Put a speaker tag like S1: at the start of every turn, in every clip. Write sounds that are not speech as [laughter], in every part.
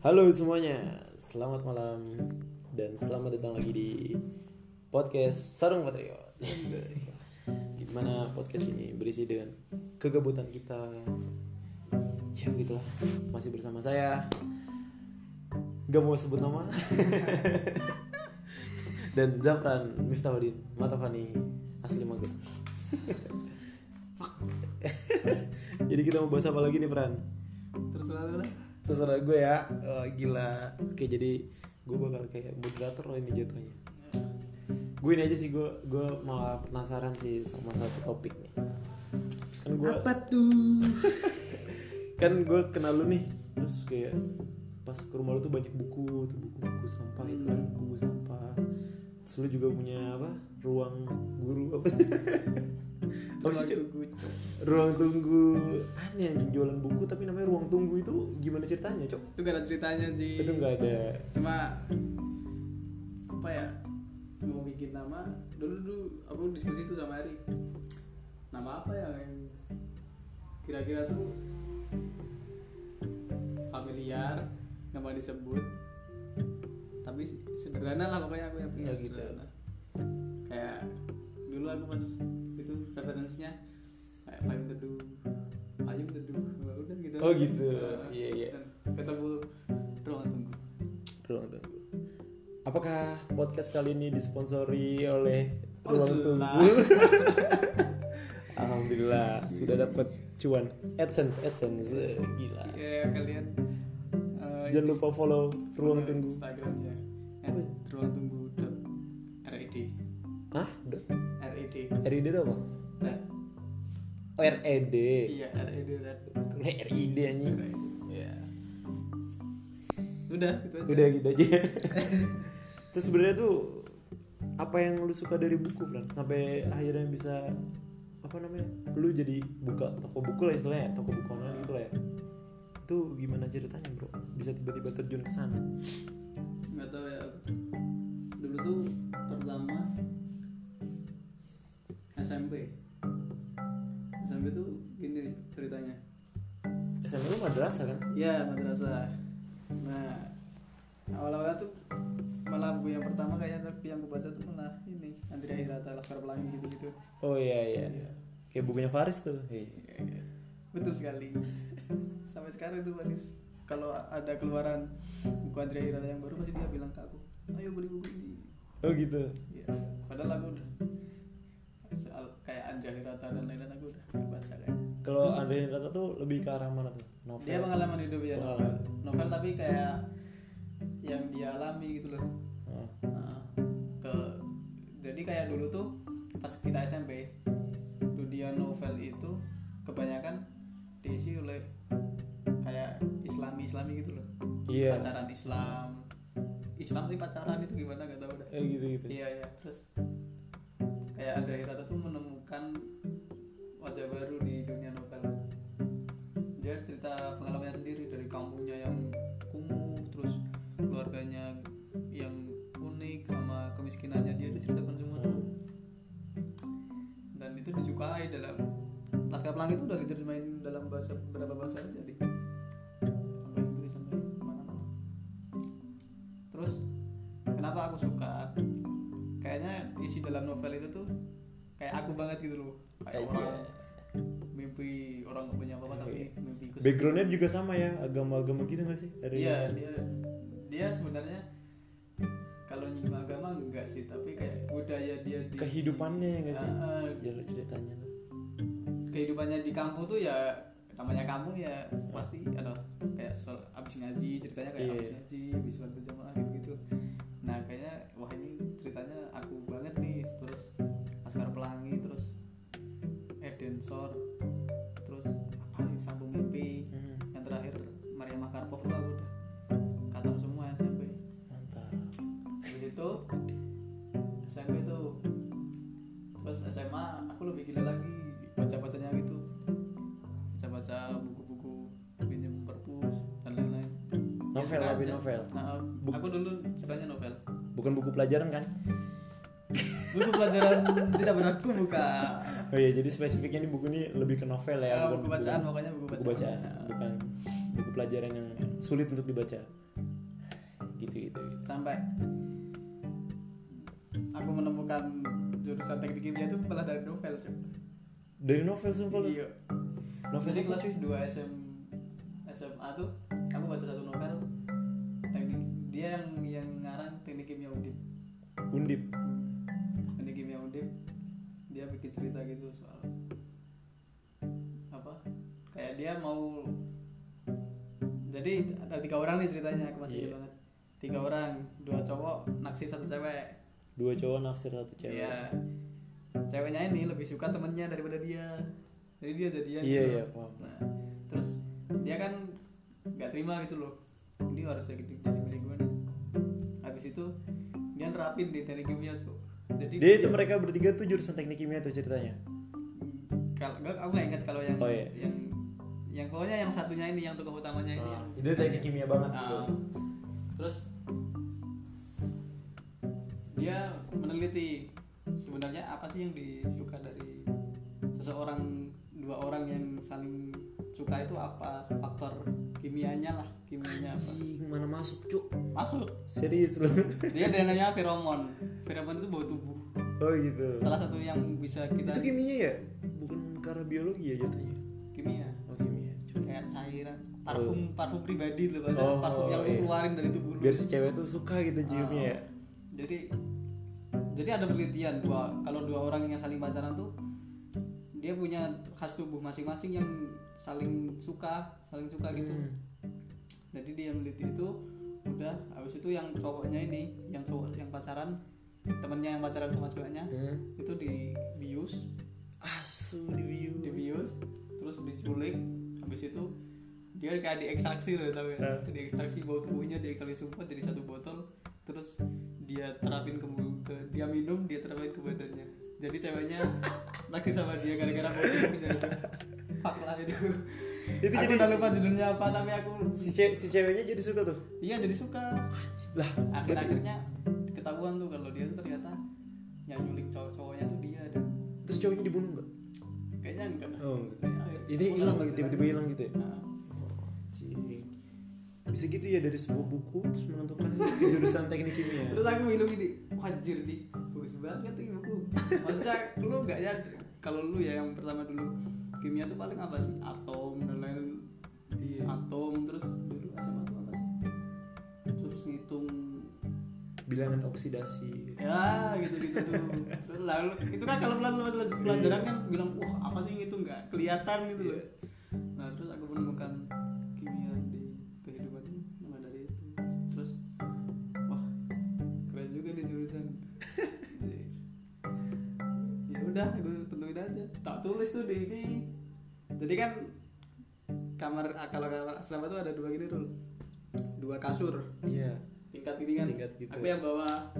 S1: Halo semuanya, selamat malam dan selamat datang lagi di podcast Sarung Patriot. [laughs] Di mana podcast ini berisi dengan kegabutan kita. Ya gitulah, masih bersama saya. Gak mau sebut nama. [laughs] dan Zafran Miftahudin Matafani asli Magelang. [laughs] Jadi kita mau bahas apa lagi nih Fran?
S2: terserah lah
S1: terserah gue ya. Oh, gila. Oke jadi gue bakal kayak moderator loh ini jatuhnya. Gue ini aja sih gue gue malah penasaran sih sama satu topik nih. Kan gue
S2: tuh? [laughs]
S1: Kan gue kenal lu nih terus kayak pas ke rumah lu tuh banyak buku tuh buku-buku sampah itu kan buku sampah. Terus lu juga punya apa ruang guru apa [laughs] apa sih Cuk? ruang tunggu. Aneh anjing jualan buku tapi namanya ruang tunggu itu gimana ceritanya cok?
S2: Itu gak ada ceritanya sih
S1: itu nggak ada.
S2: Cuma apa ya mau bikin nama dulu dulu aku diskusi tuh sama Eri nama apa ya yang kira-kira tuh familiar nggak mau disebut. Tapi sederhana lah pokoknya aku yang
S1: Ya,
S2: punya
S1: gitu.
S2: sederhana. Kayak dulu aku pas itu referensinya kayak payung teduh payung teduh udah gitu
S1: Oh, gitu. Iya, iya.
S2: dan ketemu ruang tunggu
S1: ruang tunggu apakah podcast kali ini disponsori oleh
S2: Oh,
S1: ruang
S2: jelas.
S1: tunggu [laughs] alhamdulillah sudah dapat cuan adsense adsense gila
S2: ya kalian eh,
S1: jangan lupa follow ruang tunggu
S2: Instagramnya ruang tunggu dot red
S1: Hah? Dot?
S2: red
S1: RID itu apa?
S2: Nah,
S1: Oh, RED
S2: iya red red
S1: RID anjing. Ya.
S2: udah gitu aja.
S1: Udah gitu aja. [laughs] Terus sebenarnya tuh apa yang lu suka dari buku kan sampai akhirnya bisa apa namanya? Lu jadi buka toko buku lah istilahnya toko buku online gitu lah ya. Itu gimana ceritanya bro? Bisa tiba-tiba terjun ke sana?
S2: Nggak tahu ya. Dulu tuh
S1: madrasah kan
S2: Iya madrasah. Nah awal-awal tuh malah buku yang pertama kayaknya tapi yang gue baca tuh malah ini Andrea Hirata Laskar Pelangi gitu gitu.
S1: oh iya iya kayak bukunya Faris tuh Iya.
S2: Betul sekali. [laughs] Sampai sekarang tuh Baris kalau ada keluaran buku Andrea Hirata yang baru pasti dia bilang ke aku, ayo beli buku ini.
S1: oh gitu
S2: Ya, padahal aku udah soal kayak Andrea Hirata dan lain-lain aku udah baca kan.
S1: kalau Andre Rata tuh lebih ke arah mana tuh? Novel.
S2: Dia pengalaman hidup ya novel.
S1: Pengalaman.
S2: Novel tapi kayak yang dia alami gitu loh. Nah, ke jadi kayak dulu tuh pas kita SMP dunia novel itu kebanyakan diisi oleh kayak islami islami gitu loh.
S1: Iya.
S2: Pacaran Islam. Islam tapi pacaran itu gimana? Gak tahu dah.
S1: Eh gitu gitu
S2: iya iya. Terus kayak Andrea Hirata tuh menemukan wajah baru di dunia novel. Dia cerita pengalamannya sendiri dari kampungnya yang kumuh terus keluarganya yang unik sama kemiskinannya. Dia diceritakan semua tuh. dan itu disukai dalam Laskar Pelangi itu udah diterjemahin dalam bahasa beberapa bahasa aja di aku banget gitu loh. Kayak
S1: Aja.
S2: orang mimpi orang gak punya apa-apa tapi mimpi ke
S1: backgroundnya juga sama ya agama-agama gitu gak sih? Ada
S2: iya
S1: yang-
S2: dia dia sebenarnya kalau nyinggung agama enggak sih tapi kayak budaya dia di
S1: kehidupannya ya gak sih? Jalur ceritanya tuh.
S2: Kehidupannya di kampung tuh ya namanya kampung ya pasti ada kayak soal abis ngaji ceritanya kayak
S1: Iya.
S2: abis ngaji abis sholat berjamaah gitu gitu nah kayaknya wah ini ceritanya aku banget nih Sor terus apa nih sambung mimpi
S1: Hmm,
S2: yang terakhir Maria Makarpov tuh aku udah katam semua SMP
S1: mantap.
S2: Habis itu SMP tuh terus SMA aku lebih gila lagi baca bacanya gitu. Baca baca buku-buku pinjam perpus dan lain-lain.
S1: Novel, lebih novel.
S2: nah, aku dulu sukanya novel.
S1: Bukan buku pelajaran kan
S2: buku pelajaran tidak berlaku buka.
S1: Oh iya jadi spesifiknya ini buku ini lebih ke novel ya bukan
S2: buku bacaan pokoknya buku
S1: buku
S2: bacaan,
S1: bacaan bukan buku pelajaran yang sulit untuk dibaca. Gitu gitu, gitu.
S2: sampai aku menemukan jurusan teknik kimia itu malah dari novel cuy
S1: dari novel sumpah
S2: iya.
S1: Novel
S2: jadi
S1: apa,
S2: kelas? 2 SM SMA tuh aku baca satu novel teknik dia yang yang ngarang teknik kimia undip.
S1: Undip?
S2: Undip dia bikin cerita gitu soal apa kayak dia mau jadi ada tiga orang nih ceritanya aku masih ingat
S1: Iya.
S2: banget tiga orang dua cowok naksir satu cewek
S1: dua cowok naksir satu cewek
S2: Iya. Ceweknya ini lebih suka temennya daripada dia. Jadi dia jadian.
S1: Iya,
S2: gitu.
S1: iya, paham.
S2: Nah, terus dia kan nggak terima gitu loh. Ini harus jadi jadi milik gue nih. Habis itu dia nerapin di teknik kimia tuh. Jadi
S1: dia itu mereka bertiga tuh jurusan teknik kimia tuh ceritanya
S2: kalau nggak aku nggak ingat kalau yang
S1: Oh, iya.
S2: yang yang pokoknya yang satunya ini yang tokoh utamanya ini. Yang
S1: itu teknik kimia banget gitu.
S2: Ah. terus dia meneliti sebenarnya apa sih yang disuka dari seseorang dua orang yang saling suka itu apa faktor kimianya lah kimianya apa?
S1: Mana masuk cuk?
S2: Masuk.
S1: Serius lu? [laughs]
S2: Dia ada namanya feromon. Feromon itu bau tubuh.
S1: Oh gitu.
S2: Salah satu yang bisa kita
S1: itu kimia ya? Bukan karena biologi ya jatuhnya?
S2: Kimia.
S1: Oh kimia. Cuk.
S2: kayak cairan. Parfum parfum pribadi loh bahasa
S1: Oh,
S2: parfum yang lu
S1: iya.
S2: keluarin dari tubuh
S1: biar si cewek tuh suka gitu ciumnya ya?
S2: Ah. jadi jadi ada penelitian dua kalau dua orang yang saling pacaran tuh dia punya khas tubuh masing-masing yang saling suka saling suka gitu.
S1: Hmm.
S2: Jadi dia meneliti itu udah habis itu yang cowoknya ini yang cowok yang pacaran temennya yang pacaran sama ceweknya
S1: Hmm.
S2: itu dibius
S1: asu di view
S2: dibius terus diculik. Habis itu dia kayak diekstraksi loh tapi
S1: Ah.
S2: diekstraksi bau tubuhnya diekstraksi sumpah jadi satu botol. Terus dia terapin ke, ke dia minum dia terapin ke badannya. Jadi ceweknya [laughs] naksir sama dia gara-gara bau tubuhnya. Itu fuck lah itu
S1: Itu
S2: aku
S1: jadi
S2: udah lupa judulnya apa tapi aku
S1: si, ce- si ceweknya jadi suka tuh?
S2: Iya jadi suka.
S1: Lah
S2: akhir-akhirnya ketahuan tuh kalau dia tuh ternyata yang nyulik cowok-cowoknya tuh dia dan
S1: terus cowoknya dibunuh nggak?
S2: Kayaknya enggak.
S1: Oh, ini hilang lagi tiba-tiba hilang gitu ya?
S2: Nah,
S1: Anjing. bisa gitu ya dari sebuah buku terus menentukan jurusan teknik kimia.
S2: Terus aku minum ini, wajir di bagus banget tuh buku. Maksudnya lu gak ya kalau lu ya yang pertama dulu kimia tuh paling apa sih? Atom dan lain
S1: iya
S2: atom terus dulu SMA tuh apa sih? Terus ngitung
S1: bilangan oksidasi
S2: ya gitu-gitu tuh. Terus lalu itu kan kalau pelan pelajaran kan bilang wah apa sih itu nggak kelihatan gitu loh. Nah terus aku menemukan kimia di kehidupan ini mulai dari itu. Terus wah keren juga nih jurusan. [laughs] ya udah gue aja. Tak tulis tuh di ini. Jadi kan kamar kalau kamar asrama tuh ada dua gini tuh dua kasur.
S1: Iya.
S2: Tingkat gini kan.
S1: Tingkat gitu.
S2: aku yang bawah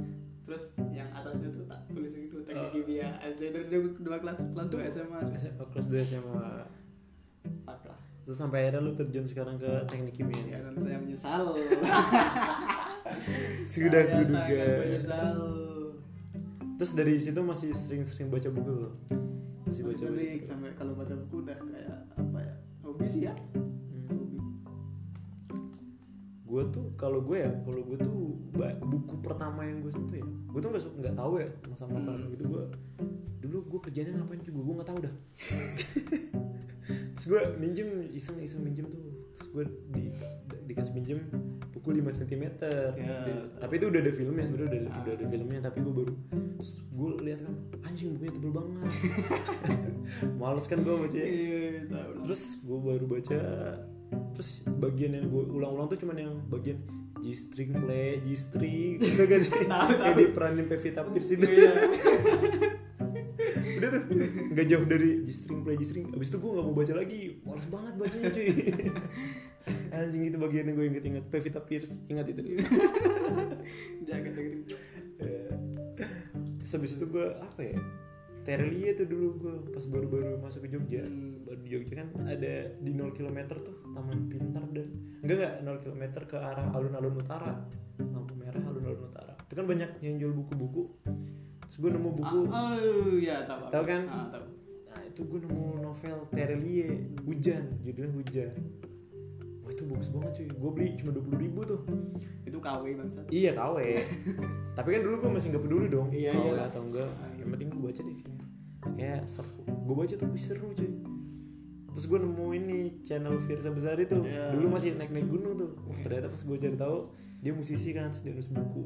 S2: terus yang atasnya tuh tak tulis gitu teknik
S1: Oh.
S2: kimia. Terus dua, dua kelas kelas dua SMA
S1: SMA kelas 2 SMA
S2: Fuck lah.
S1: Terus sampai akhirnya lu terjun sekarang ke teknik
S2: ya
S1: kimia
S2: dan saya menyesal. [laughs]
S1: Sudah
S2: Saya
S1: kuduga.
S2: menyesal.
S1: Terus dari situ masih sering-sering baca buku tuh masih baca buku
S2: sampai kalau baca buku udah kayak apa ya hobi sih ya
S1: Hmm.
S2: hobi
S1: gue tuh kalau gue ya kalau gue tuh buku pertama yang gue sentuh ya gue tuh nggak nggak tahu ya masalah
S2: Hmm.
S1: makanan gitu gue dulu gue kerjanya ngapain juga gue nggak tahu dah [laughs] terus gue minjem iseng iseng minjem tuh terus gue di- dikasih minjem buku 5 cm
S2: Ya.
S1: tapi itu udah ada filmnya sebenarnya udah,
S2: Ah.
S1: udah ada filmnya tapi gue baru terus gue lihat kan anjing bukunya tebel banget [laughs] males kan gue baca
S2: iya tahu lah.
S1: terus gue baru baca terus bagian yang gue ulang-ulang tuh cuman yang bagian G string play G string gitu kan sih kayak
S2: tahu.
S1: diperanin Pevita Pierce itu
S2: Iya. [laughs]
S1: udah tuh nggak jauh dari G string play G string abis itu gue nggak mau baca lagi males banget bacanya cuy [laughs] anjing itu bagian yang gue inget-inget. Pevita Pierce ingat itu. [laughs]
S2: Jangan dengerin
S1: Eh, terus abis itu gue apa ya Terelie tuh dulu gue pas baru-baru masuk ke Jogja.
S2: Hmm.
S1: baru di Jogja kan ada di 0 km tuh Taman Pintar dan enggak enggak 0 km ke arah alun-alun utara. Lampu merah alun-alun utara. Itu kan banyak yang jual buku-buku. Terus gue nemu buku.
S2: Ah, oh iya tahu
S1: Tahu kan?
S2: ah, tahu.
S1: Nah itu gue nemu novel Terelie Hujan. Judulnya Hujan wah itu bagus banget cuy. Gue beli cuma dua ribu tuh.
S2: Itu KW bangsat.
S1: Iya KW [laughs] tapi kan dulu gue masih nggak peduli dong
S2: Iya,
S1: KW
S2: iya.
S1: atau enggak. Yang penting gue baca deh kayak kayak seru. Gue baca tuh seru cuy. Terus gue nemu ini channel Firsa Besari tuh
S2: Iya.
S1: dulu masih naik naik gunung tuh. Wah, ternyata pas gue cari tahu dia musisi kan terus dia nulis buku.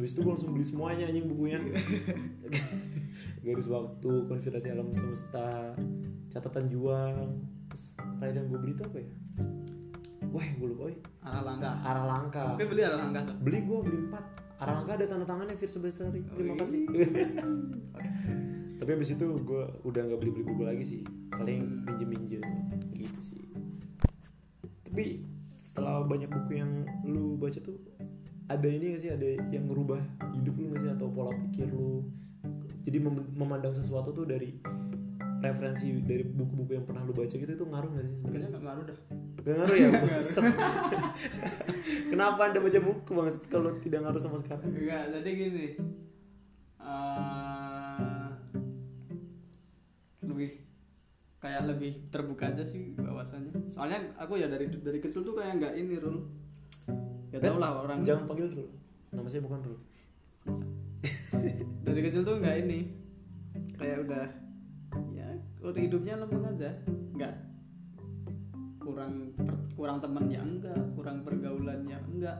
S1: Habis itu gue langsung beli semuanya anjing bukunya. [laughs] Garis waktu konfigurasi alam semesta catatan juang. Terus terakhir yang gue beli tuh apa ya wah gue lupa woy.
S2: arah langkah
S1: arah
S2: beli arah tuh
S1: beli gue beli empat. Arah langkah ada tanda tangannya Firsa Besari terima
S2: Oh,
S1: kasih. [laughs] Tapi abis itu gue udah nggak beli beli buku lagi sih. Paling pinjem pinjem gitu sih. Tapi setelah banyak buku yang lu baca tuh ada ini gak sih? Ada yang ngerubah hidup lu gak sih? Atau pola pikir lu? Jadi mem- memandang sesuatu tuh dari referensi dari buku-buku yang pernah lu baca gitu itu ngaruh gak sih sebenarnya?
S2: Nggak ngaruh dah
S1: Gak ngaruh ya. [laughs] Kenapa anda baca buku bang? Kalau tidak ngaruh sama sekali?
S2: enggak jadi gini. Eh, lebih kayak lebih terbuka aja sih bahwasannya. Soalnya aku ya dari dari kecil tuh kayak nggak ini rul. Ya tau lah orang.
S1: Jangan panggil Rul. Nama saya bukan Rul.
S2: dari kecil tuh nggak ini. Kayak udah ya udah hidupnya lempeng aja. Nggak kurang per- kurang temannya enggak kurang pergaulannya enggak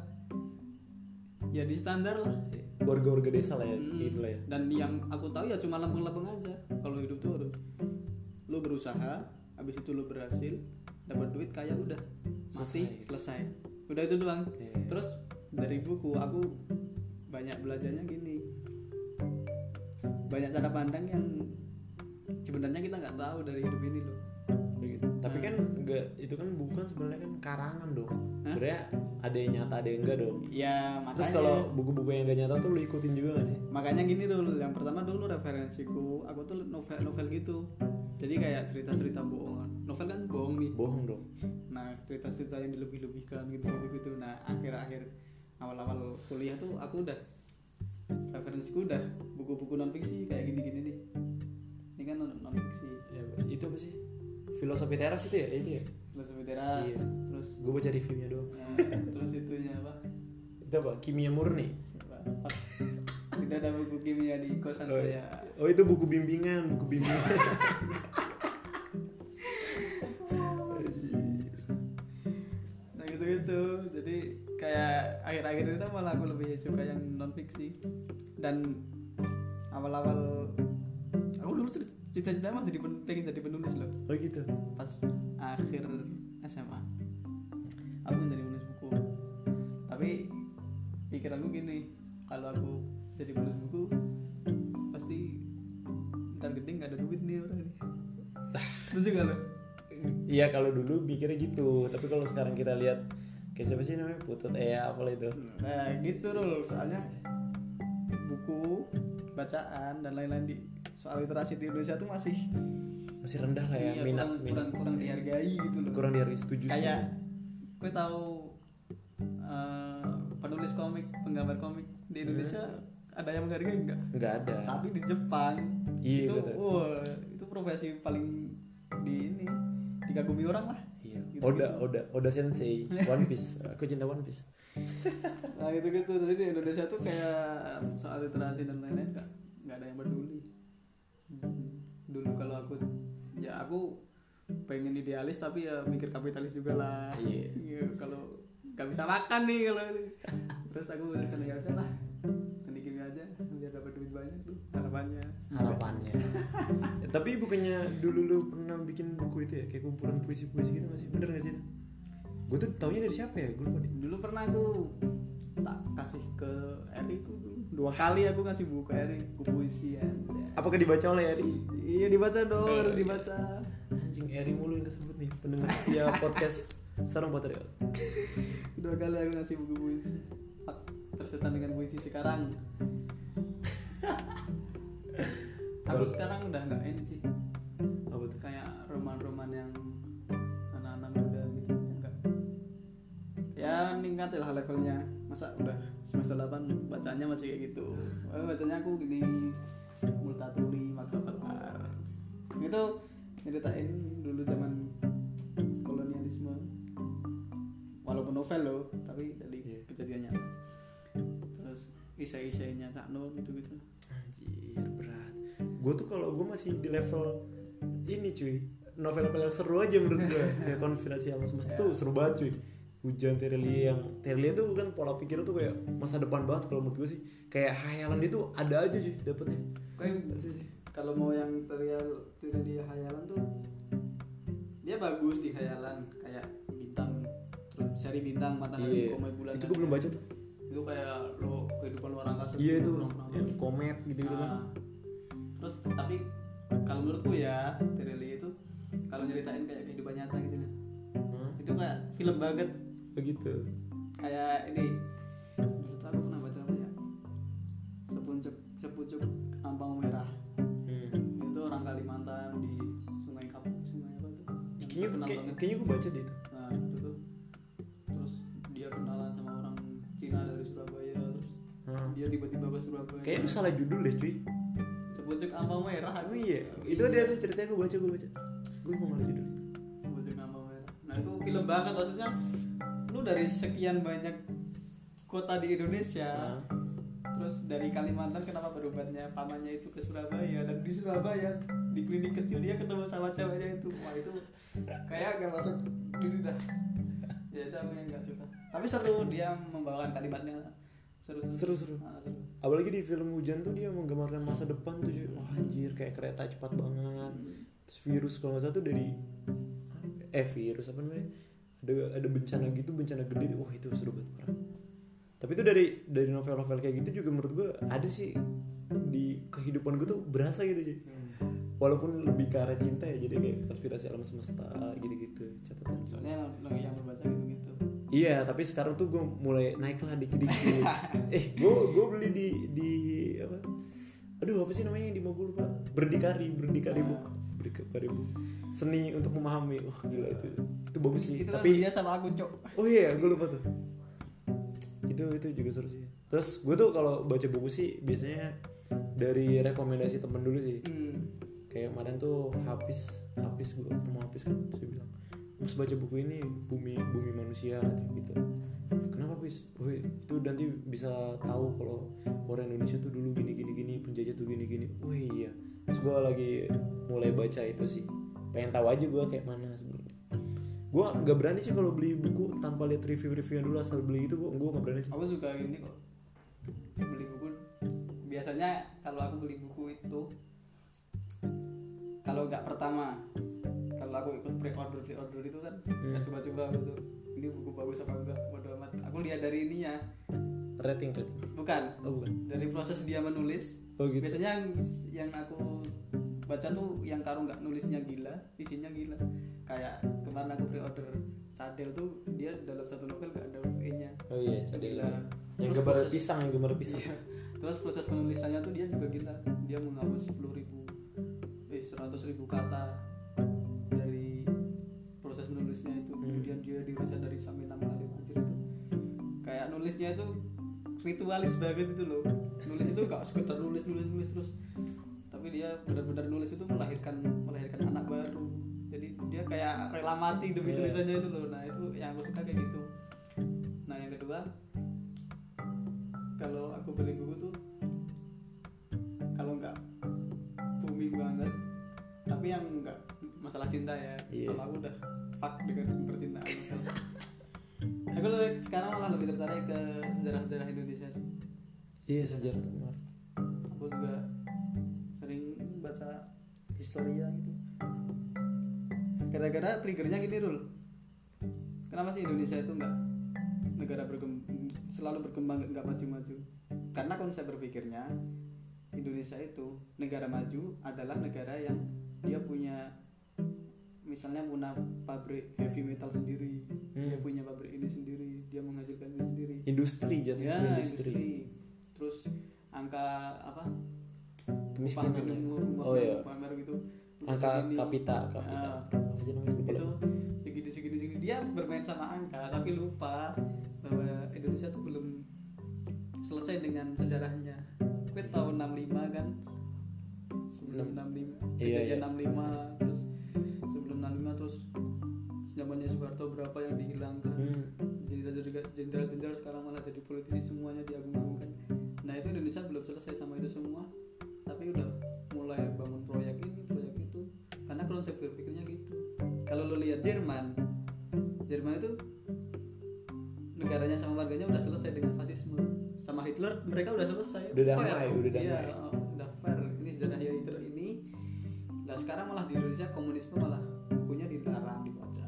S2: ya di standar lah
S1: Warga-warga desa lah ya,
S2: Hmm,
S1: gitu lah ya.
S2: dan yang aku tahu ya cuma lempeng-lempeng aja kalau hidup tuh harus lu berusaha habis itu lu berhasil dapat duit kayak udah mati
S1: Selesai.
S2: selesai udah itu doang
S1: Oke.
S2: terus dari buku aku banyak belajarnya gini banyak cara pandang yang sebenarnya kita nggak tahu dari hidup ini loh.
S1: Tapi kan enggak itu kan bukan sebenarnya kan karangan dong. Sebenarnya ada yang nyata ada yang enggak dong.
S2: ya makanya
S1: Terus kalau buku-buku yang enggak nyata tuh lu ikutin juga gak sih?
S2: makanya gini dulu yang pertama dulu referensiku aku tuh novel novel gitu jadi kayak cerita cerita bohongan novel kan bohong nih
S1: Bohong dong.
S2: nah cerita cerita yang dilebih-lebihkan gitu gitu gitu nah akhir akhir awal awal kuliah tuh aku udah referensiku udah buku-buku non fiksi kayak gini gini nih ini kan non fiksi
S1: Ya, itu apa sih? Filosofi teras itu ya? Itu ya?
S2: filosofi teras
S1: Iya.
S2: terus
S1: Gue baca reviewnya doang.
S2: nah, terus itunya apa
S1: Itu apa? Kimia murni.
S2: Tidak ada buku kimia di kosan
S1: Oh,
S2: saya
S1: oh itu buku bimbingan, buku bimbingan. [laughs]
S2: nah gitu gitu jadi kayak akhir-akhir itu malah aku lebih suka yang non fiksi dan awal-awal aku dulu cer- cita-cita masih jadi pen- pengen jadi penulis loh.
S1: Oh gitu.
S2: pas akhir SMA aku menjadi penulis buku. Tapi pikiranku gini kalau aku jadi penulis buku pasti ntar gede nggak ada duit nih orang ini. [laughs] Setuju gak lo?
S1: Iya kalau dulu mikirnya gitu, tapi kalau sekarang kita lihat kayak siapa sih namanya? Putut eh apalah itu.
S2: Nah gitu loh soalnya buku bacaan dan lain-lain di soal literasi di Indonesia tuh masih
S1: Masih rendah lah ya
S2: iya,
S1: minat
S2: kurang,
S1: minat
S2: kurang kurang dihargai gitu loh.
S1: kurang dihargai setuju sih.
S2: Kayak gue tahu eh, penulis komik, penggambar komik di Indonesia ada yang menghargai enggak?
S1: nggak ada.
S2: Tapi di Jepang
S1: Iya,
S2: itu
S1: tahu.
S2: wah, itu profesi paling di ini dikagumi orang lah. Gitu-gitu.
S1: Oda Oda Oda Sensei One Piece. Aku cinta One Piece. [laughs]
S2: nah gitu gitu jadi di Indonesia tuh kayak soal literasi dan lain-lain nggak nggak ada yang peduli Hmm. dulu kalau aku ya aku pengen idealis tapi ya mikir kapitalis juga lah
S1: Iya.
S2: Iya, kalau nggak bisa makan nih kalau ini. terus aku memutuskan ya udah lah teknik kimia aja biar dapat duit banyak tuh harapannya
S1: Harapannya. Ya, [laughs] tapi bukannya dulu lu pernah bikin buku itu ya kayak kumpulan puisi-puisi gitu masih bener gak sih? Gue tuh taunya dari siapa ya? Gue lupa deh.
S2: dulu pernah aku tak kasih ke Eri tuh dulu. dua kali aku ngasih buku ke Eri buku puisi ya
S1: Apakah dibaca oleh Eri?
S2: iya dibaca dong
S1: Eh,
S2: harus
S1: iya.
S2: dibaca
S1: Anjing Eri mulu yang kesebut nih pendengar ya [laughs] podcast Sarang Patriot.
S2: dua kali aku ngasih buku puisi tersetan dengan puisi sekarang
S1: Kalau-
S2: sekarang udah nggak ini sih.
S1: Apa tuh?
S2: kayak roman-roman yang anak-anak muda gitu enggak ya meningkat lah levelnya. Masa udah semester 8 bacanya masih kayak gitu. Oh, bacanya aku di Multatuli Makapalar itu nyeritain dulu zaman kolonialisme. Novel loh tapi dari
S1: Iya.
S2: kejadian nyata terus isai-isainya Cak Nun gitu gitu
S1: anjir berat gue tuh kalau gue masih di level ini cuy. Novel-novel yang seru aja menurut gue [laughs] kayak konspirasi alam semesta tuh seru banget cuy. Hujan Terelie yang Terelie tuh kan pola pikir tuh kayak masa depan banget kalau menurut gue sih. Kayak hayalan itu ada aja cuy dapetnya.
S2: Kayak kalau mau yang terial di hayalan tuh dia bagus di hayalan kayak bintang terus seri bintang matahari
S1: Iya.
S2: komai bulan.
S1: Itu gue belum baca tuh.
S2: Itu kayak lo kehidupan luar angkasa
S1: iya
S2: gitu,
S1: itu. yang komet gitu gitu kan.
S2: Nah, terus tapi kalau menurutku ya Terelie itu kalau nyeritain kayak kehidupan nyata gitu kan
S1: Hah?
S2: itu kayak film banget.
S1: Begitu
S2: kayak ini menurut aku pernah baca apa ya. Sepucuk sepucuk ampang merah.
S1: Hmm.
S2: itu orang Kalimantan di Sungai Kap Sungai apa tuh
S1: kayaknya
S2: terkenal
S1: kayak,
S2: banget.
S1: kayaknya gue baca deh itu.
S2: Nah itu tuh. Terus dia kenalan sama orang Cina dari Surabaya terus
S1: Hah.
S2: dia tiba-tiba ke Surabaya.
S1: Kayaknya lu salah judul deh cuy
S2: sepucuk ampang merah.
S1: Oh iya itu ada ada ceritanya gue baca gue baca. Gue lupa nggak judul.
S2: Sepucuk ampang merah. Nah itu film banget maksudnya lu dari sekian banyak kota di Indonesia terus dari Kalimantan kenapa berobatnya pamannya itu ke Surabaya dan di Surabaya di klinik kecil dia ketemu sama ceweknya itu. Wah itu kayak gak masuk diri dah. Ya itu yang gak suka. Tapi seru dia membawakan kalimatnya seru
S1: seru. Seru
S2: Ah,
S1: apalagi di film hujan tuh dia menggambarkan masa depan tuh cuy. wah anjir kayak kereta cepat banget. Terus virus kalau nggak salah tuh dari eh virus apa namanya? Ada ada bencana gitu bencana gede. Wah itu seru banget parah. Tapi itu dari dari novel-novel kayak gitu juga menurut gue ada sih di kehidupan gue tuh berasa gitu cuy walaupun lebih ke arah cinta ya jadi kayak konspirasi alam semesta gitu-gitu catatan.
S2: Soalnya lagi yang membaca gitu gitu
S1: Iya, tapi sekarang tuh gue mulai naik lah dikit-dikit. [laughs] eh, gue gue beli di di apa? Aduh, apa sih namanya yang di mau gue lupa? Berdikari, berdikari bu, berdikari bu. Seni untuk memahami. Wah gila itu, itu bagus sih.
S2: itu
S1: tapi
S2: dia sama aku cok
S1: oh iya, gue lupa tuh. Itu itu juga seru sih. Terus gue tuh kalau baca buku sih biasanya dari rekomendasi temen dulu sih.
S2: hmm.
S1: Kayak kemarin tuh Hafiz, Hafiz gue ketemu Hafiz kan, terus bilang, Mas baca buku ini bumi bumi manusia gitu. Kenapa Hafiz? Oh itu nanti bisa tahu kalau orang Indonesia tuh dulu gini gini gini penjajah tuh gini gini. Oh iya. Terus gue lagi mulai baca itu sih. Pengen tahu aja gue kayak mana sebenarnya. Gue nggak berani sih kalau beli buku tanpa lihat review-reviewnya dulu asal beli itu gue gue nggak berani sih.
S2: aku suka ini kok beli buku biasanya kalau aku beli buku itu kalau nggak pertama kalau aku ikut pre-order pre-order itu kan
S1: Hmm.
S2: coba-coba gitu ini buku bagus apa enggak bodo amat aku lihat dari ininya
S1: Rating rating.
S2: bukan
S1: Oh bukan.
S2: dari proses dia menulis
S1: Oh gitu.
S2: biasanya yang, yang aku baca tuh yang karo nggak nulisnya gila isinya gila kayak kemarin aku pre-order cadel tuh dia dalam satu novel gak ada huruf e nya
S1: Oh iya, cadel.
S2: Gila.
S1: Yang gambar pisang, yang gambar pisang.
S2: Iya. Terus proses penulisannya tuh dia juga gila. Dia menghapus 10 ribu, eh 100 ribu kata proses menulisnya itu.
S1: Hmm.
S2: Kemudian dia diriset dari sampai 6 kali anjir itu. Kayak nulisnya itu ritualis banget itu loh. Nulis itu gak sekedar nulis nulis nulis terus. Tapi dia benar-benar nulis itu melahirkan melahirkan anak baru. Jadi dia kayak rela mati demi
S1: Iya.
S2: tulisannya itu loh. Nah itu yang aku suka kayak gitu. Nah yang kedua kalau aku beli buku tuh kalau nggak booming banget tapi yang nggak masalah cinta ya.
S1: Iya.
S2: kalau aku udah fuck dengan percintaan. [laughs] Aku lebih, sekarang malah lebih tertarik ke sejarah-sejarah Indonesia sih.
S1: Iya sejarah tuh menarik.
S2: aku juga sering baca historia gitu. Gara-gara triggernya gini Rul. Kenapa sih Indonesia itu nggak negara berkembang selalu berkembang nggak maju-maju? Karena konsep berpikirnya Indonesia itu negara maju adalah negara yang dia punya misalnya punya pabrik heavy metal sendiri dia
S1: Hmm.
S2: punya pabrik ini sendiri dia menghasilkan ini sendiri
S1: Industri jatuhnya
S2: ya
S1: industri.
S2: industri terus angka apa
S1: Kemiskinan.
S2: upah
S1: ya?
S2: minimum upah
S1: Oh iya.
S2: upah gitu
S1: Angka
S2: segini.
S1: kapita, kapita.
S2: Ah.
S1: Apa sih namanya? Lupa
S2: itu segini segini segini dia bermain sama angka tapi lupa bahwa Indonesia tuh belum selesai dengan sejarahnya gue tahun 65 kan sebelum 65
S1: Iya,
S2: kejadian
S1: iya.
S2: 65 terus sebelum 65 terus zamannya Soeharto berapa yang dihilangkan?
S1: Hmm.
S2: jenderal-jenderal sekarang malah jadi politisi semuanya diagung-agungkan. Nah itu Indonesia belum selesai sama itu semua. Tapi udah mulai bangun proyek ini proyek itu. Karena konsep berpikirnya gitu. Kalau lo lihat Jerman Jerman itu negaranya sama warganya udah selesai dengan fasisme. Sama Hitler mereka udah selesai.
S1: Udah damai, udah
S2: Iya,
S1: damai.
S2: oh, udah fair. Ini sejarah Hitler ini. Nah sekarang malah di Indonesia komunisme malah dilarang dibaca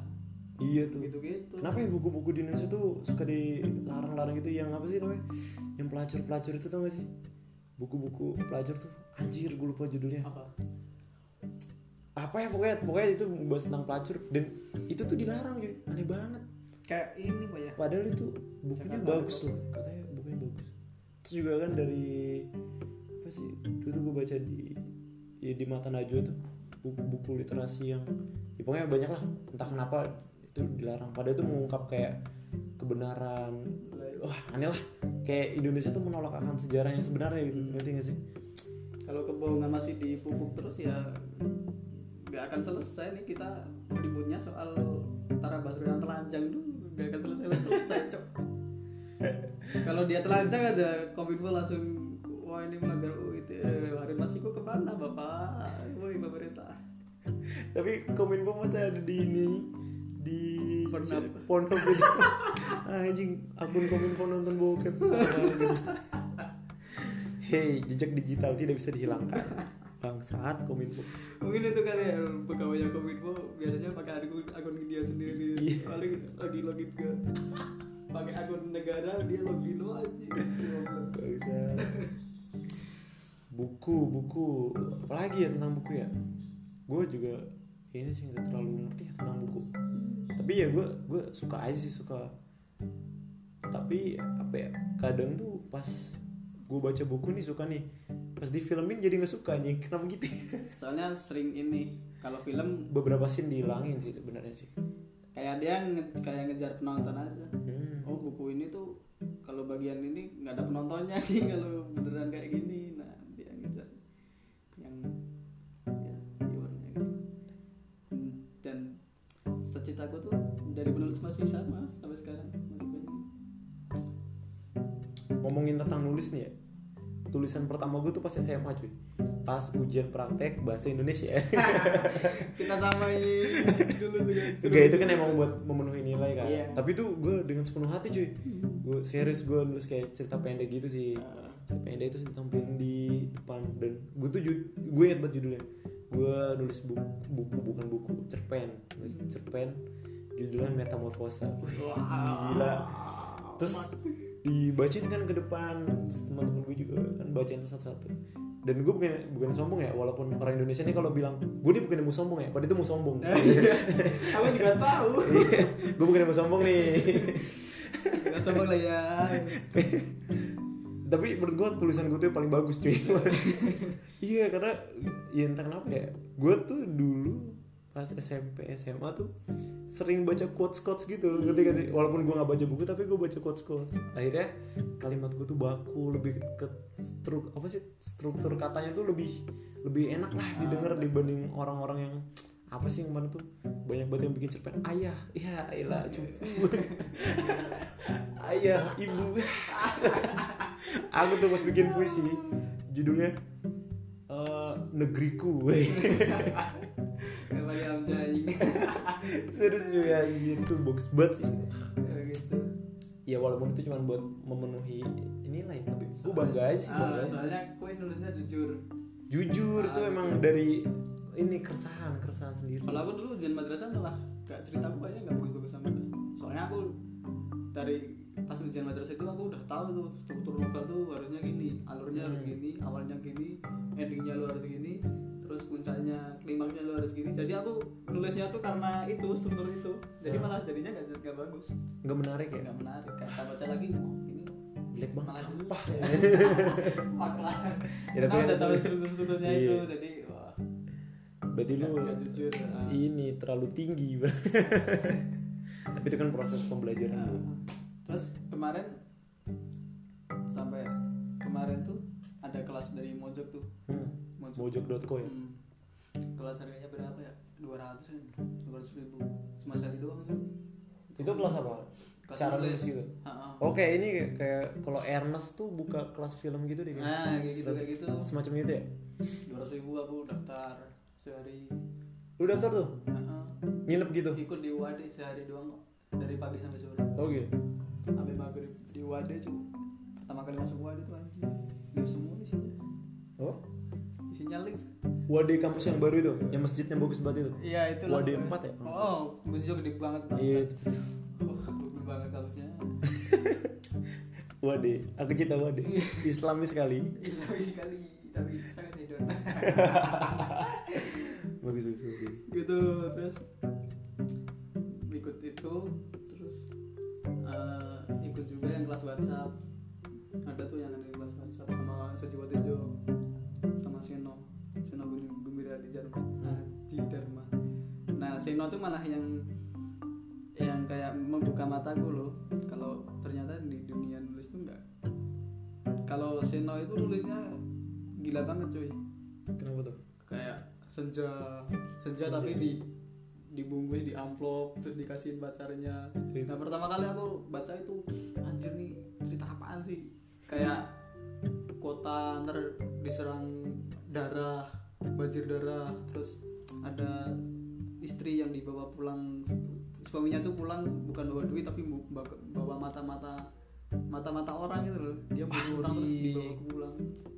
S1: iya tuh.
S2: Gitu gitu
S1: kenapa ya buku-buku di Indonesia tuh suka dilarang-larang gitu? Yang apa sih namanya? Yang pelacur-pelacur itu tau gak sih? Buku-buku pelacur tuh. Anjir gue lupa judulnya.
S2: Apa?
S1: Apa ya? Pokoknya pokoknya itu bahas tentang pelacur. Dan itu tuh dilarang cuy. Aneh banget.
S2: Kayak ini pak ya.
S1: Padahal itu bukunya
S2: Jakarta
S1: bagus loh. Katanya bukunya bagus. Terus juga kan dari apa sih? Dulu tuh gue baca di ya di mata Najwa tuh buku-buku literasi yang ya pokoknya banyak lah. Entah kenapa itu dilarang. Padahal itu mengungkap kayak kebenaran. Wah aneh lah. Kayak Indonesia tuh menolak akan sejarah yang sebenarnya gitu.
S2: Hmm.
S1: ngerti gak sih?
S2: Kalau kebohongan masih dipupuk terus ya nggak akan selesai nih kita ributnya soal Tara Basro yang telanjang itu nggak akan selesai selesai cok. [laughs] Kalau dia telanjang ada kominfo langsung wah ini melanggar UIT hari masiku ke mana bapak. Woi pemerintah
S1: tapi kominfo masa ada di ini di
S2: Pornhub.
S1: Pornhub itu [laughs] anjing akun kominfo nonton bokep gitu. [laughs] Hei, jejak digital tidak bisa dihilangkan. Bangsat kominfo.
S2: mungkin itu kali ya pegawainya kominfo biasanya pakai akun akun dia sendiri
S1: Iya.
S2: paling lagi login ke pakai akun negara dia login aja
S1: Bangsat. Buku, buku. Apalagi ya tentang buku ya? Gue juga ini sih nggak terlalu ngerti ya tentang buku. Tapi ya gue gue suka aja sih suka. Tapi apa ya? Kadang tuh pas gue baca buku nih suka nih. Pas di filmin jadi nggak suka nih. [laughs] Kenapa gitu?
S2: soalnya sering ini kalau film
S1: Beberapa scene dihilangin sih sebenarnya sih.
S2: kayak dia nge- kayak ngejar penonton aja
S1: Hmm.
S2: oh buku ini tuh kalau bagian ini nggak ada penontonnya [laughs] sih kalau beneran kayak gini masih sama sampai sekarang masih banyak.
S1: Ngomongin tentang nulis nih ya tulisan pertama gue tuh pas SMA cuy. Pas ujian praktek bahasa Indonesia. [laughs]
S2: Kita samain dulu juga
S1: itu kan emang buat memenuhi nilai kan.
S2: Iya.
S1: tapi tuh gue dengan sepenuh hati cuy. Gue serius gue nulis kayak cerita pendek gitu sih.
S2: Ah.
S1: cerita pendek itu ditampilin di depan dan gue tuh gue inget banget judulnya. Gue nulis buku, buku bukan buku cerpen. Nulis cerpen judulnya Metamorfosa Wih, gila. Terus dibacain kan ke depan. Terus teman-teman gue juga kan bacain tuh satu-satu. Dan gue bukan bukan sombong ya walaupun orang Indonesia nih kalau bilang gue nih bukan mau sombong ya padahal itu mau sombong.
S2: Aku juga tahu. [laughs]
S1: Gue bukan mau sombong nih.
S2: Nggak sombong lah ya.
S1: Tapi menurut gue tulisan gue tuh yang paling bagus cuy. [laughs] Iya karena ya entah kenapa ya gue tuh dulu pas SMP SMA tuh sering baca quotes quotes gitu ngerti gak sih? Walaupun gue nggak baca buku tapi gue baca quotes quotes akhirnya kalimat gue tuh baku lebih ke struk apa sih? Struktur katanya tuh lebih lebih enak lah didengar dibanding orang-orang yang apa sih yang mana tuh? Banyak banget yang bikin cerpen ayah ya ilah cupu [laughs] ayah ibu. [laughs] Aku tuh pas bikin puisi judulnya negeriku. [laughs] [laughs] Serius cuy ya gitu bagus banget sih.
S2: Gitu.
S1: Ya walaupun itu cuma buat memenuhi inilah ya tapi gue bangga aja sih bangga aja
S2: soalnya kue nulisnya jujur.
S1: Jujur tuh
S2: Ah,
S1: emang
S2: jujur.
S1: dari ini keresahan keresahan sendiri.
S2: Kalau aku dulu ujian madrasah malah gak ceritaku kayaknya gak bagus-bagus sama soalnya aku dari pas ujian madrasah itu aku udah tahu tuh struktur novel tuh harusnya gini alurnya harus
S1: Hmm.
S2: gini awalnya gini endingnya lu harus gini terus puncaknya klimaksnya lu harus gini. Jadi aku nulisnya tuh karena itu struktur itu. Jadi
S1: Hmm.
S2: malah jadinya gak, gak bagus.
S1: Nggak menarik ya?
S2: Gak menarik. Kita baca lagi oh ini
S1: jelek banget
S2: Malah
S1: sampah. [laughs]
S2: Fuck lah.
S1: Ya, tapi
S2: udah tahu
S1: itu-
S2: struktur-strukturnya
S1: Iya.
S2: itu jadi wah.
S1: Berarti lu
S2: gak, gak jujur ah.
S1: ini terlalu tinggi [laughs] tapi itu kan proses pembelajaran bro.
S2: Terus kemarin sampai kemarin tuh ada kelas dari Mojok tuh.
S1: Hmm.
S2: Mojok,
S1: mojok.co ya?
S2: Hmm. kelas harganya berapa ya? 200 kan? 200 ribu. Cuma sehari doang sih
S1: itu kelas apa?
S2: Kelas
S1: cara
S2: nulis.
S1: gitu? Oke ini kayak kalau Ernest tuh buka kelas film gitu deh
S2: nah kayak gitu kayak gitu.
S1: Semacam itu ya?
S2: dua ratus ribu aku daftar sehari.
S1: Lu daftar tuh?
S2: Ha-ha.
S1: nginep gitu?
S2: Ikut di UAD sehari doang kok dari pagi sampai sore.
S1: Oh gitu
S2: sampai maghrib di UAD cuy pertama kali masuk UAD tuh anjing. Lift semua isinya.
S1: Oh?
S2: Isinya lift.
S1: Wadi kampus yang baru itu yang masjidnya bagus banget itu?
S2: Iya itu
S1: UAD 4 ya?
S2: oh juga gede banget
S1: iya.
S2: Oh gede banget kampusnya. [laughs]
S1: Wadi aku cinta Wadi islami sekali.
S2: Islami sekali tapi sangat hedon [laughs]
S1: bagus bagus bagus.
S2: Gitu terus ikut itu WhatsApp. Ada tuh yang ada di WhatsApp sama Sojiwo Tejo sama Seno. Seno Gembira di Jerman Haji Dharma nah Seno tuh malah yang yang kayak membuka mataku loh. Kalau ternyata di dunia nulis tuh enggak. Kalau Seno itu nulisnya gila banget cuy.
S1: Kenapa tuh?
S2: Kayak senja senja tapi di dibungkus di amplop terus dikasihin pacarnya.
S1: Gitu.
S2: nah pertama kali aku baca itu anjir nih cerita apaan sih? Kayak kota ntar diserang darah banjir darah terus ada istri yang dibawa pulang. Suaminya tuh pulang bukan bawa duit tapi bawa mata-mata mata-mata orang gitu loh dia bunuh orang terus dibawa pulang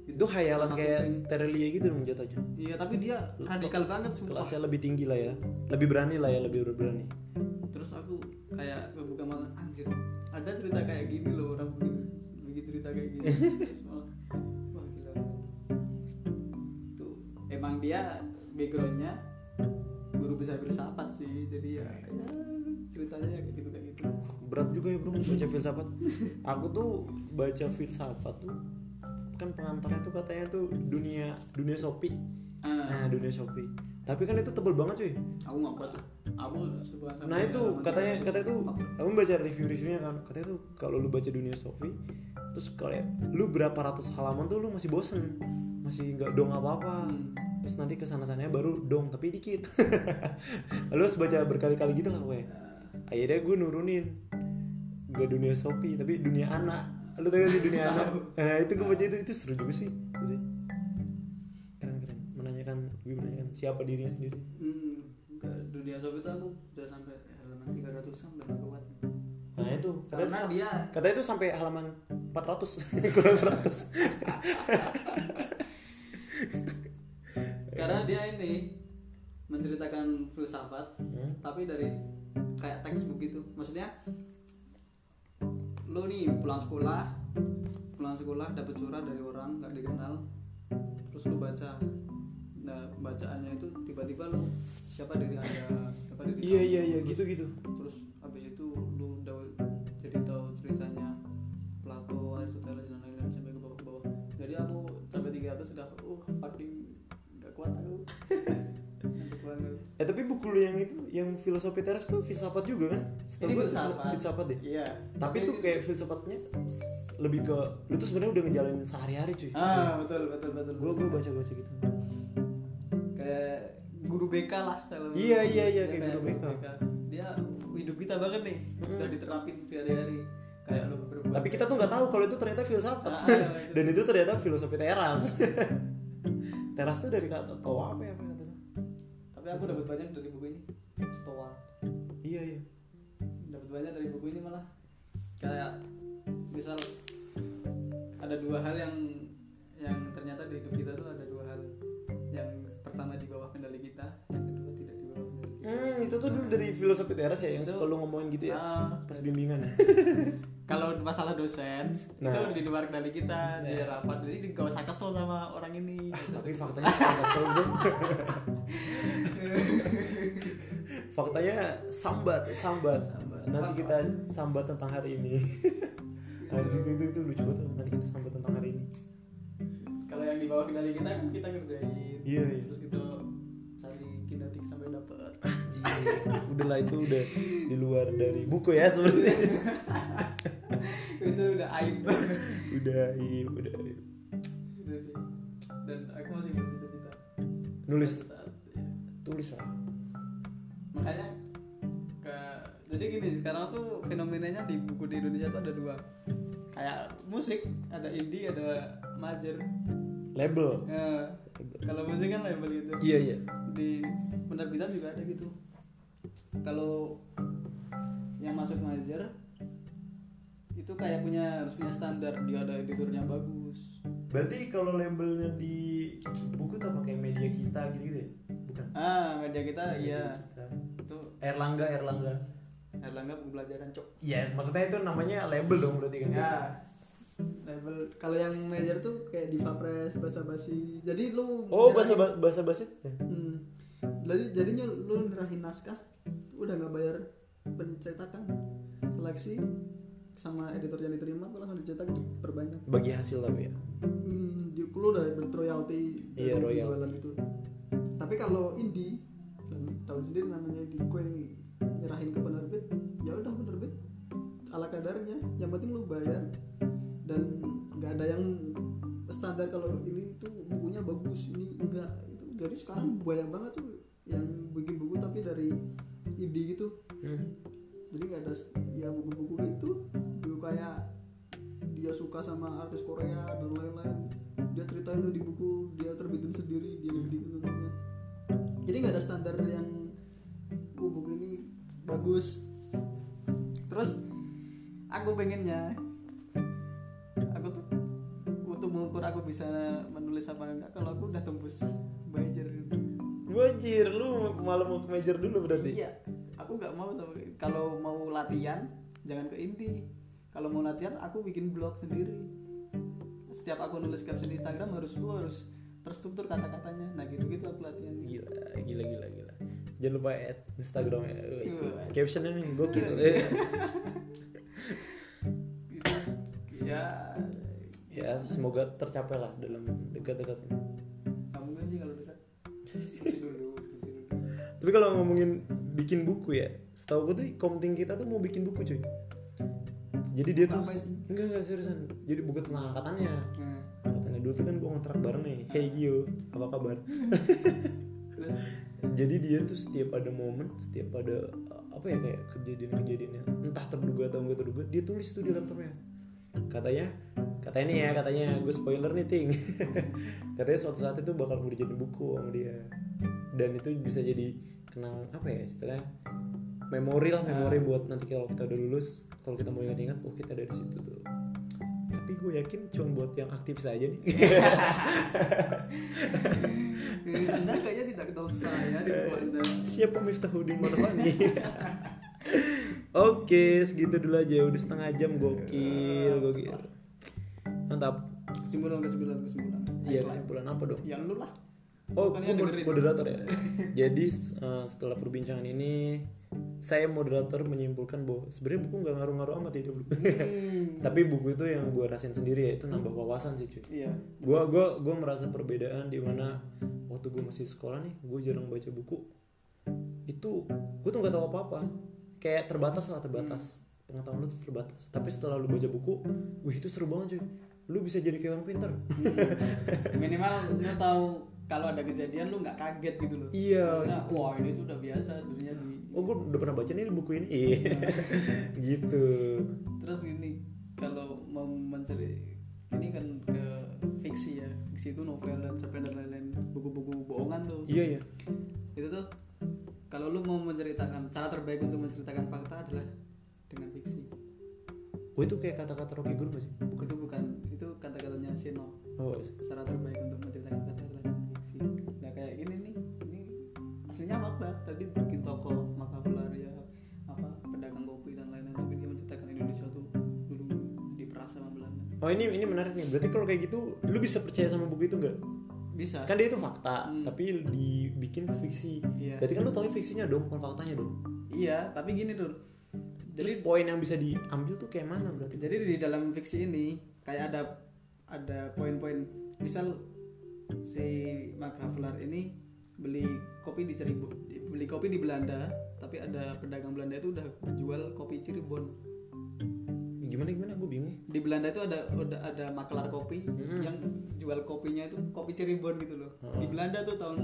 S1: itu hayalan
S2: Sama
S1: kayak. Terelie gitu dong jatuhnya
S2: Iya tapi dia radikal banget sumpah.
S1: kelasnya lebih tinggi lah ya lebih berani lah ya lebih berani
S2: Terus aku kayak kebuka mata anjir. Ada cerita kayak gini loh orang begini, bikin cerita kayak gini. [laughs] Terus malah, wah gila. Tuh emang dia backgroundnya guru besar filsafat sih. Jadi ya, ya ceritanya ya kayak gitu kayak gitu.
S1: berat juga ya bro baca filsafat aku tuh baca filsafat tuh kan pengantarnya tuh katanya tuh dunia dunia Shopee
S2: Ah,
S1: nah dunia Shopee tapi kan itu tebel banget cuy
S2: aku nggak kuat. tuh. Aku
S1: nah itu katanya
S2: 300.
S1: katanya tuh kamu baca review-reviewnya kan katanya tuh kalau lu baca dunia Shopee terus kayak lu berapa ratus halaman tuh lu masih bosen masih nggak dong apa-apa
S2: Hmm.
S1: terus nanti ke sana sananya baru dong tapi dikit [laughs] lu harus baca berkali-kali gitu lah gue akhirnya gue nurunin. Gak dunia Shopee tapi dunia anak. Lu tahu gak sih dunia anak? Nah itu gue baca itu itu seru juga sih. Jadi, keren keren. Menanyakan gue menanyakan siapa dirinya sendiri.
S2: Hmm, dunia sob itu aku udah sampai halaman 300 an udah gak kuat.
S1: nah itu. Katanya
S2: Karena dia
S1: katanya itu sampai halaman 400 [laughs] kurang 100
S2: karena dia ini menceritakan filsafat
S1: Hmm.
S2: tapi dari kayak textbook gitu. Maksudnya lu nih pulang sekolah pulang sekolah dapet surat dari orang nggak dikenal terus lu baca. Nah bacaannya itu tiba-tiba lu siapa dari anda? Siapa dari
S1: iya iya iya
S2: terus-
S1: gitu gitu
S2: terus
S1: eh tapi buku lu yang itu yang filosofi teras tuh filsafat juga kan Setahu
S2: Ini filsafat.
S1: filsafat deh
S2: Iya.
S1: tapi itu kayak filsafatnya lebih ke lu tuh sebenarnya udah ngejalanin sehari-hari cuy
S2: ah betul betul betul.
S1: gue gue baca baca gitu
S2: kayak guru BK lah kalau
S1: Iya, iya, iya, kayak guru BK.
S2: Dia hidup kita banget nih.
S1: Mm-mm.
S2: Udah diterapin sehari-hari. Kayak lu berbuat.
S1: tapi kita tuh nggak tahu kalau itu ternyata filsafat
S2: Ah, ah, [laughs]
S1: dan itu ternyata filosofi teras [laughs] teras tuh dari kata toa apa ya kata
S2: tapi aku dapat banyak dari buku ini. Stoa.
S1: iya iya.
S2: Dapat banyak dari buku ini malah. Kayak misal ada dua hal yang yang ternyata di hidup kita tuh ada dua hal. Yang pertama di bawah kendali kita yang kedua tidak di bawah kendali kita.
S1: Hmm, itu tuh dulu dari filosofi teras ya yang
S2: Itu-
S1: suka lu ngomongin gitu ya?
S2: Ah,
S1: pas bimbingan [laughs]
S2: kalau masalah dosen
S1: Nah.
S2: itu di luar kendali kita di
S1: Nah.
S2: rapat. Jadi gak usah kesel sama orang ini. Usah
S1: tapi faktanya kesel [laughs] [laughs] faktanya sambat sambat.
S2: Sambat.
S1: nanti kita sambat tentang hari ini. [laughs] Anjing itu, itu itu lucu banget. Nanti kita sambat tentang hari ini.
S2: Kalau yang di bawah kendali kita kan kita kerjain
S1: Iya, iya.
S2: terus kita cari kinetik sampai dapat
S1: anjing udahlah itu udah di luar dari buku ya sebenarnya. [laughs]
S2: Itu udah aib.
S1: Udah iya udah
S2: sih. Dan aku masih bercita-cita
S1: nulis. Tulis lah.
S2: Makanya ke jadi jadi gini sekarang tuh fenomenanya di buku di Indonesia tuh ada dua. Kayak musik ada indie ada major.
S1: Label.
S2: Ya, kalau musik kan label gitu.
S1: Iya iya.
S2: Di penerbitan juga ada gitu. Kalau yang masuk major itu kayak punya harus punya standar dia ada editornya bagus.
S1: Berarti kalau labelnya di buku tuh pakai media kita gitu, -gitu ya bukan
S2: ah media kita iya
S1: Kita.
S2: itu
S1: Erlangga Erlangga
S2: Erlangga pembelajaran cok
S1: Iya, maksudnya itu namanya label dong berarti kan?
S2: ya label kalau yang major tuh kayak diva press bahasa basi jadi lu
S1: Oh, bahasa bahasa ya?
S2: hmm. jadi jadinya lu nyerahin naskah udah nggak bayar pencetakan seleksi sama editor yang diterima tuh langsung dicetak diperbanyak
S1: Bagi hasil tapi ya.
S2: hmm, di lu udah dapat royalti dari
S1: Iya, royalti.
S2: jualan itu tapi kalau indie dan tahu sendiri namanya di kue nyerahin ke penerbit ya udah penerbit ala kadarnya. Yang penting lu bayar dan nggak ada yang standar kalau ini tuh bukunya bagus ini enggak itu. Jadi sekarang banyak banget tuh yang bikin buku tapi dari indie gitu.
S1: Hmm.
S2: jadi nggak ada ya buku-buku itu buku kayak dia suka sama artis Korea dan lain-lain dia ceritain tuh di buku dia terbitin sendiri dia bikin semuanya jadi nggak ada standar yang oh buku ini bagus terus aku pengennya aku tuh untuk mengukur aku bisa menulis apa enggak kalau aku udah tembus belajar
S1: Wajir, lu malah mau ke major dulu berarti?
S2: Iya, aku nggak mau sama kalau mau latihan jangan ke indie. Kalau mau latihan aku bikin blog sendiri. Setiap aku nulis caption di Instagram harus lu harus terstruktur kata-katanya. Nah gitu-gitu aku latihan.
S1: Gila, gila, gila, gila. Jangan lupa add Instagram ya. Itu.
S2: Iya.
S1: Captionnya nih gokil. Eh. [laughs]
S2: Itu ya
S1: ya, semoga tercapai lah dalam dekat-dekat ini.
S2: kamu kan kalau dulu, dulu.
S1: Tapi kalau ngomongin bikin buku ya, setahu gue tuh komting kita tuh mau bikin buku cuy. Jadi dia tuh? Enggak enggak seriusan. Jadi buku tentang angkatannya.
S2: Nah,
S1: Angkatannya dulu tuh kan gue ngontrak bareng nih. Hey Gio, apa kabar?
S2: terus
S1: Jadi dia tuh setiap ada momen, setiap ada uh, apa ya kayak kejadian-kejadiannya, entah terduga atau enggak terduga, dia tulis tuh di laptopnya. Katanya, katanya nih ya, katanya gue spoiler nih ting. [laughs] katanya suatu saat itu bakal mau dijadiin buku sama dia. Dan itu bisa jadi kenang apa ya istilahnya memori lah memori buat nanti kalau kita udah lulus kalau kita mau ingat-ingat oh kita ada di situ tuh tapi gue yakin cuma buat yang aktif saja nih [laughs]
S2: Anda kayaknya tidak kenal saya di buku Anda.
S1: Siapa Miftahudin Marfani? [laughs] Oke, segitu dulu aja. Udah setengah jam gokil, gokil. Mantap.
S2: Kesimpulan kesimpulan kesimpulan.
S1: Iya, kesimpulan apa dong?
S2: Yang lu lah.
S1: Oh,
S2: Kan
S1: gue moderator ya. [laughs] Jadi eh, setelah perbincangan ini, saya moderator menyimpulkan bahwa sebenarnya buku nggak ngaruh-ngaruh amat hidup lu.
S2: Hmm. [laughs]
S1: Tapi buku itu yang gue rasain sendiri ya itu nambah wawasan sih cuy.
S2: Iya.
S1: Gua gua gua merasa perbedaan di mana waktu gue masih sekolah nih, gue jarang baca buku. Itu gue tuh nggak tahu apa-apa. Kayak terbatas lah terbatas. Pengetahuan lu tuh terbatas. Tapi setelah lu baca buku, wih itu seru banget cuy. Lu bisa jadi kayak orang pintar.
S2: Hmm. [laughs] Minimal lu tahu kalau ada kejadian lu nggak kaget gitu loh.
S1: Iya,
S2: Maksudnya, wah ini tuh udah biasa sebenarnya di
S1: Oh gue udah pernah baca nih buku ini. Iya. [laughs] gitu.
S2: terus gini kalau mau mencari ini kan ke fiksi ya fiksi itu novel dan cerpen dan lain-lain buku-buku bohongan tuh
S1: Iya ya.
S2: itu tuh kalau lu mau menceritakan cara terbaik untuk menceritakan fakta adalah dengan fiksi
S1: Oh itu kayak kata-kata Rocky gak sih?
S2: buku itu bukan itu kata-katanya Sino
S1: Oh,
S2: cara terbaik untuk menceritakan tadi bikin toko Makabularia apa pedagang kopi dan lain-lain tapi dia menceritakan Indonesia tuh dulu diperas sama Belanda
S1: oh ini ini menarik nih. Berarti kalau kayak gitu, lu bisa percaya sama buku itu nggak?
S2: bisa
S1: Kan dia itu fakta,
S2: Hmm.
S1: tapi dibikin fiksi.
S2: Iya.
S1: Berarti kan lu tahu fiksinya dong, bukan faktanya dong.
S2: Iya, tapi gini tuh.
S1: Terus
S2: Jadi
S1: poin yang bisa diambil tuh kayak mana berarti?
S2: jadi di dalam fiksi ini kayak ada ada poin-poin. Misal si Makavlar ini beli kopi di Cirebon, beli kopi di Belanda, tapi ada pedagang Belanda itu udah jual kopi Cirebon.
S1: Gimana gimana? Gue bingung.
S2: Di Belanda itu ada udah ada makelar kopi
S1: Hmm.
S2: yang jual kopinya itu kopi Cirebon gitu loh. Di
S1: Hmm.
S2: Belanda tuh tahun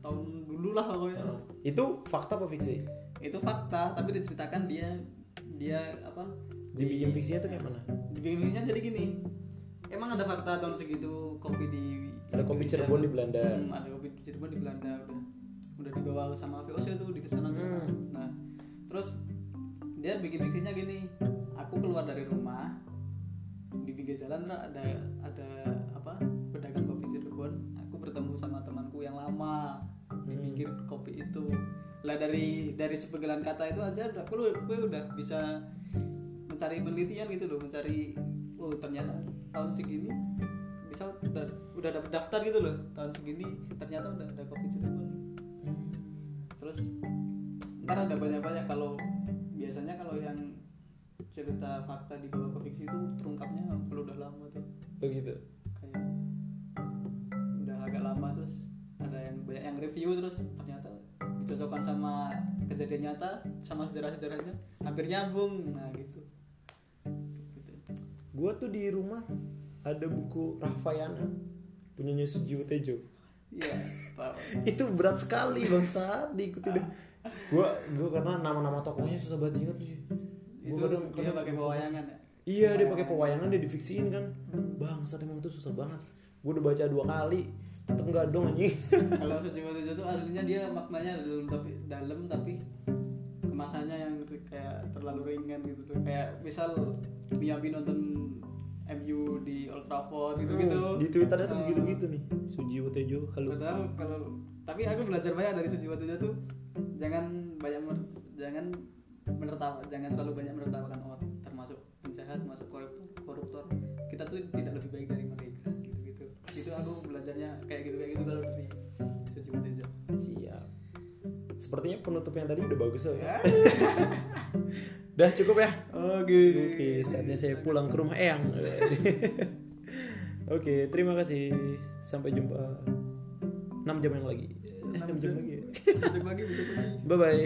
S2: tahun dulu lah pokoknya.
S1: Uh, itu fakta apa fiksi?
S2: itu fakta tapi diceritakan dia dia apa
S1: dibikin fiksinya tuh kayak mana
S2: dibikin fiksinya jadi gini emang ada fakta tahun segitu kopi di
S1: Ada kopi Cirebon di Belanda.
S2: Hmm, ada kopi Cirebon di Belanda udah udah dibawa sama VOC tuh di ke sana
S1: Hmm.
S2: nah terus dia bikin fiksinya gini aku keluar dari rumah di pinggir jalan ada ada apa pedagang kopi Cirebon aku bertemu sama temanku yang lama di
S1: Hmm.
S2: pinggir kopi itu lah dari dari sepegelan kata itu aja udah aku gue udah bisa mencari penelitian gitu loh mencari oh ternyata tahun segini bisa udah udah dapet daftar gitu loh tahun segini ternyata udah ada kopi Cirebon nih terus ntar ada banyak banyak kalau biasanya kalau yang cerita fakta di bawah ke fiksi itu terungkapnya kalau udah lama tuh.
S1: Oh gitu?
S2: Kayak udah agak lama terus ada yang banyak yang review terus ternyata dicocokkan sama kejadian nyata sama sejarah sejarahnya hampir nyambung. Nah gitu. Gitu.
S1: Gua tuh di rumah ada buku Raffayana punyanya Sujiwo Tejo.
S2: Iya tahu. [laughs]
S1: Itu berat sekali bangsat diikuti deh. Gua gua karena nama-nama tokohnya susah banget ingat sih.
S2: Itu
S1: gua kadang
S2: dia
S1: kadang
S2: pakai pewayangan ya?
S1: Iya dia pakai pewayangan. dia difiksiin kan. Bangsat emang itu susah banget. Gua udah baca dua kali tetep nggak dong anjing. [laughs] [laughs]
S2: Kalau suci waktu itu aslinya dia maknanya dalam tapi dalam tapi kemasannya yang kayak terlalu ringan gitu tuh. Kayak misal Miyabi nonton MU di Old Trafford gitu gitu
S1: Hmm, di twitternya tuh begitu begitu nih. Sujiwo Tejo halo.
S2: padahal kalau tapi aku belajar banyak dari waktu itu tuh jangan banyak mer- jangan menertawa jangan terlalu banyak menertawakan orang termasuk penjahat termasuk koruptor koruptor. Kita tuh tidak lebih baik dari mereka gitu gitu itu aku belajarnya kayak gitu kayak gitu kalau dari waktu itu
S1: siap. Sepertinya penutup yang tadi udah bagus loh ya [laughs] udah cukup ya
S2: Oke.
S1: Oke, saatnya saya pulang ke rumah Eyang. [laughs] Oke, terima kasih. Sampai jumpa 6 jam yang lagi. Eh, 6 jam lagi. ya.
S2: Besok pagi, besok pagi.
S1: Bye bye.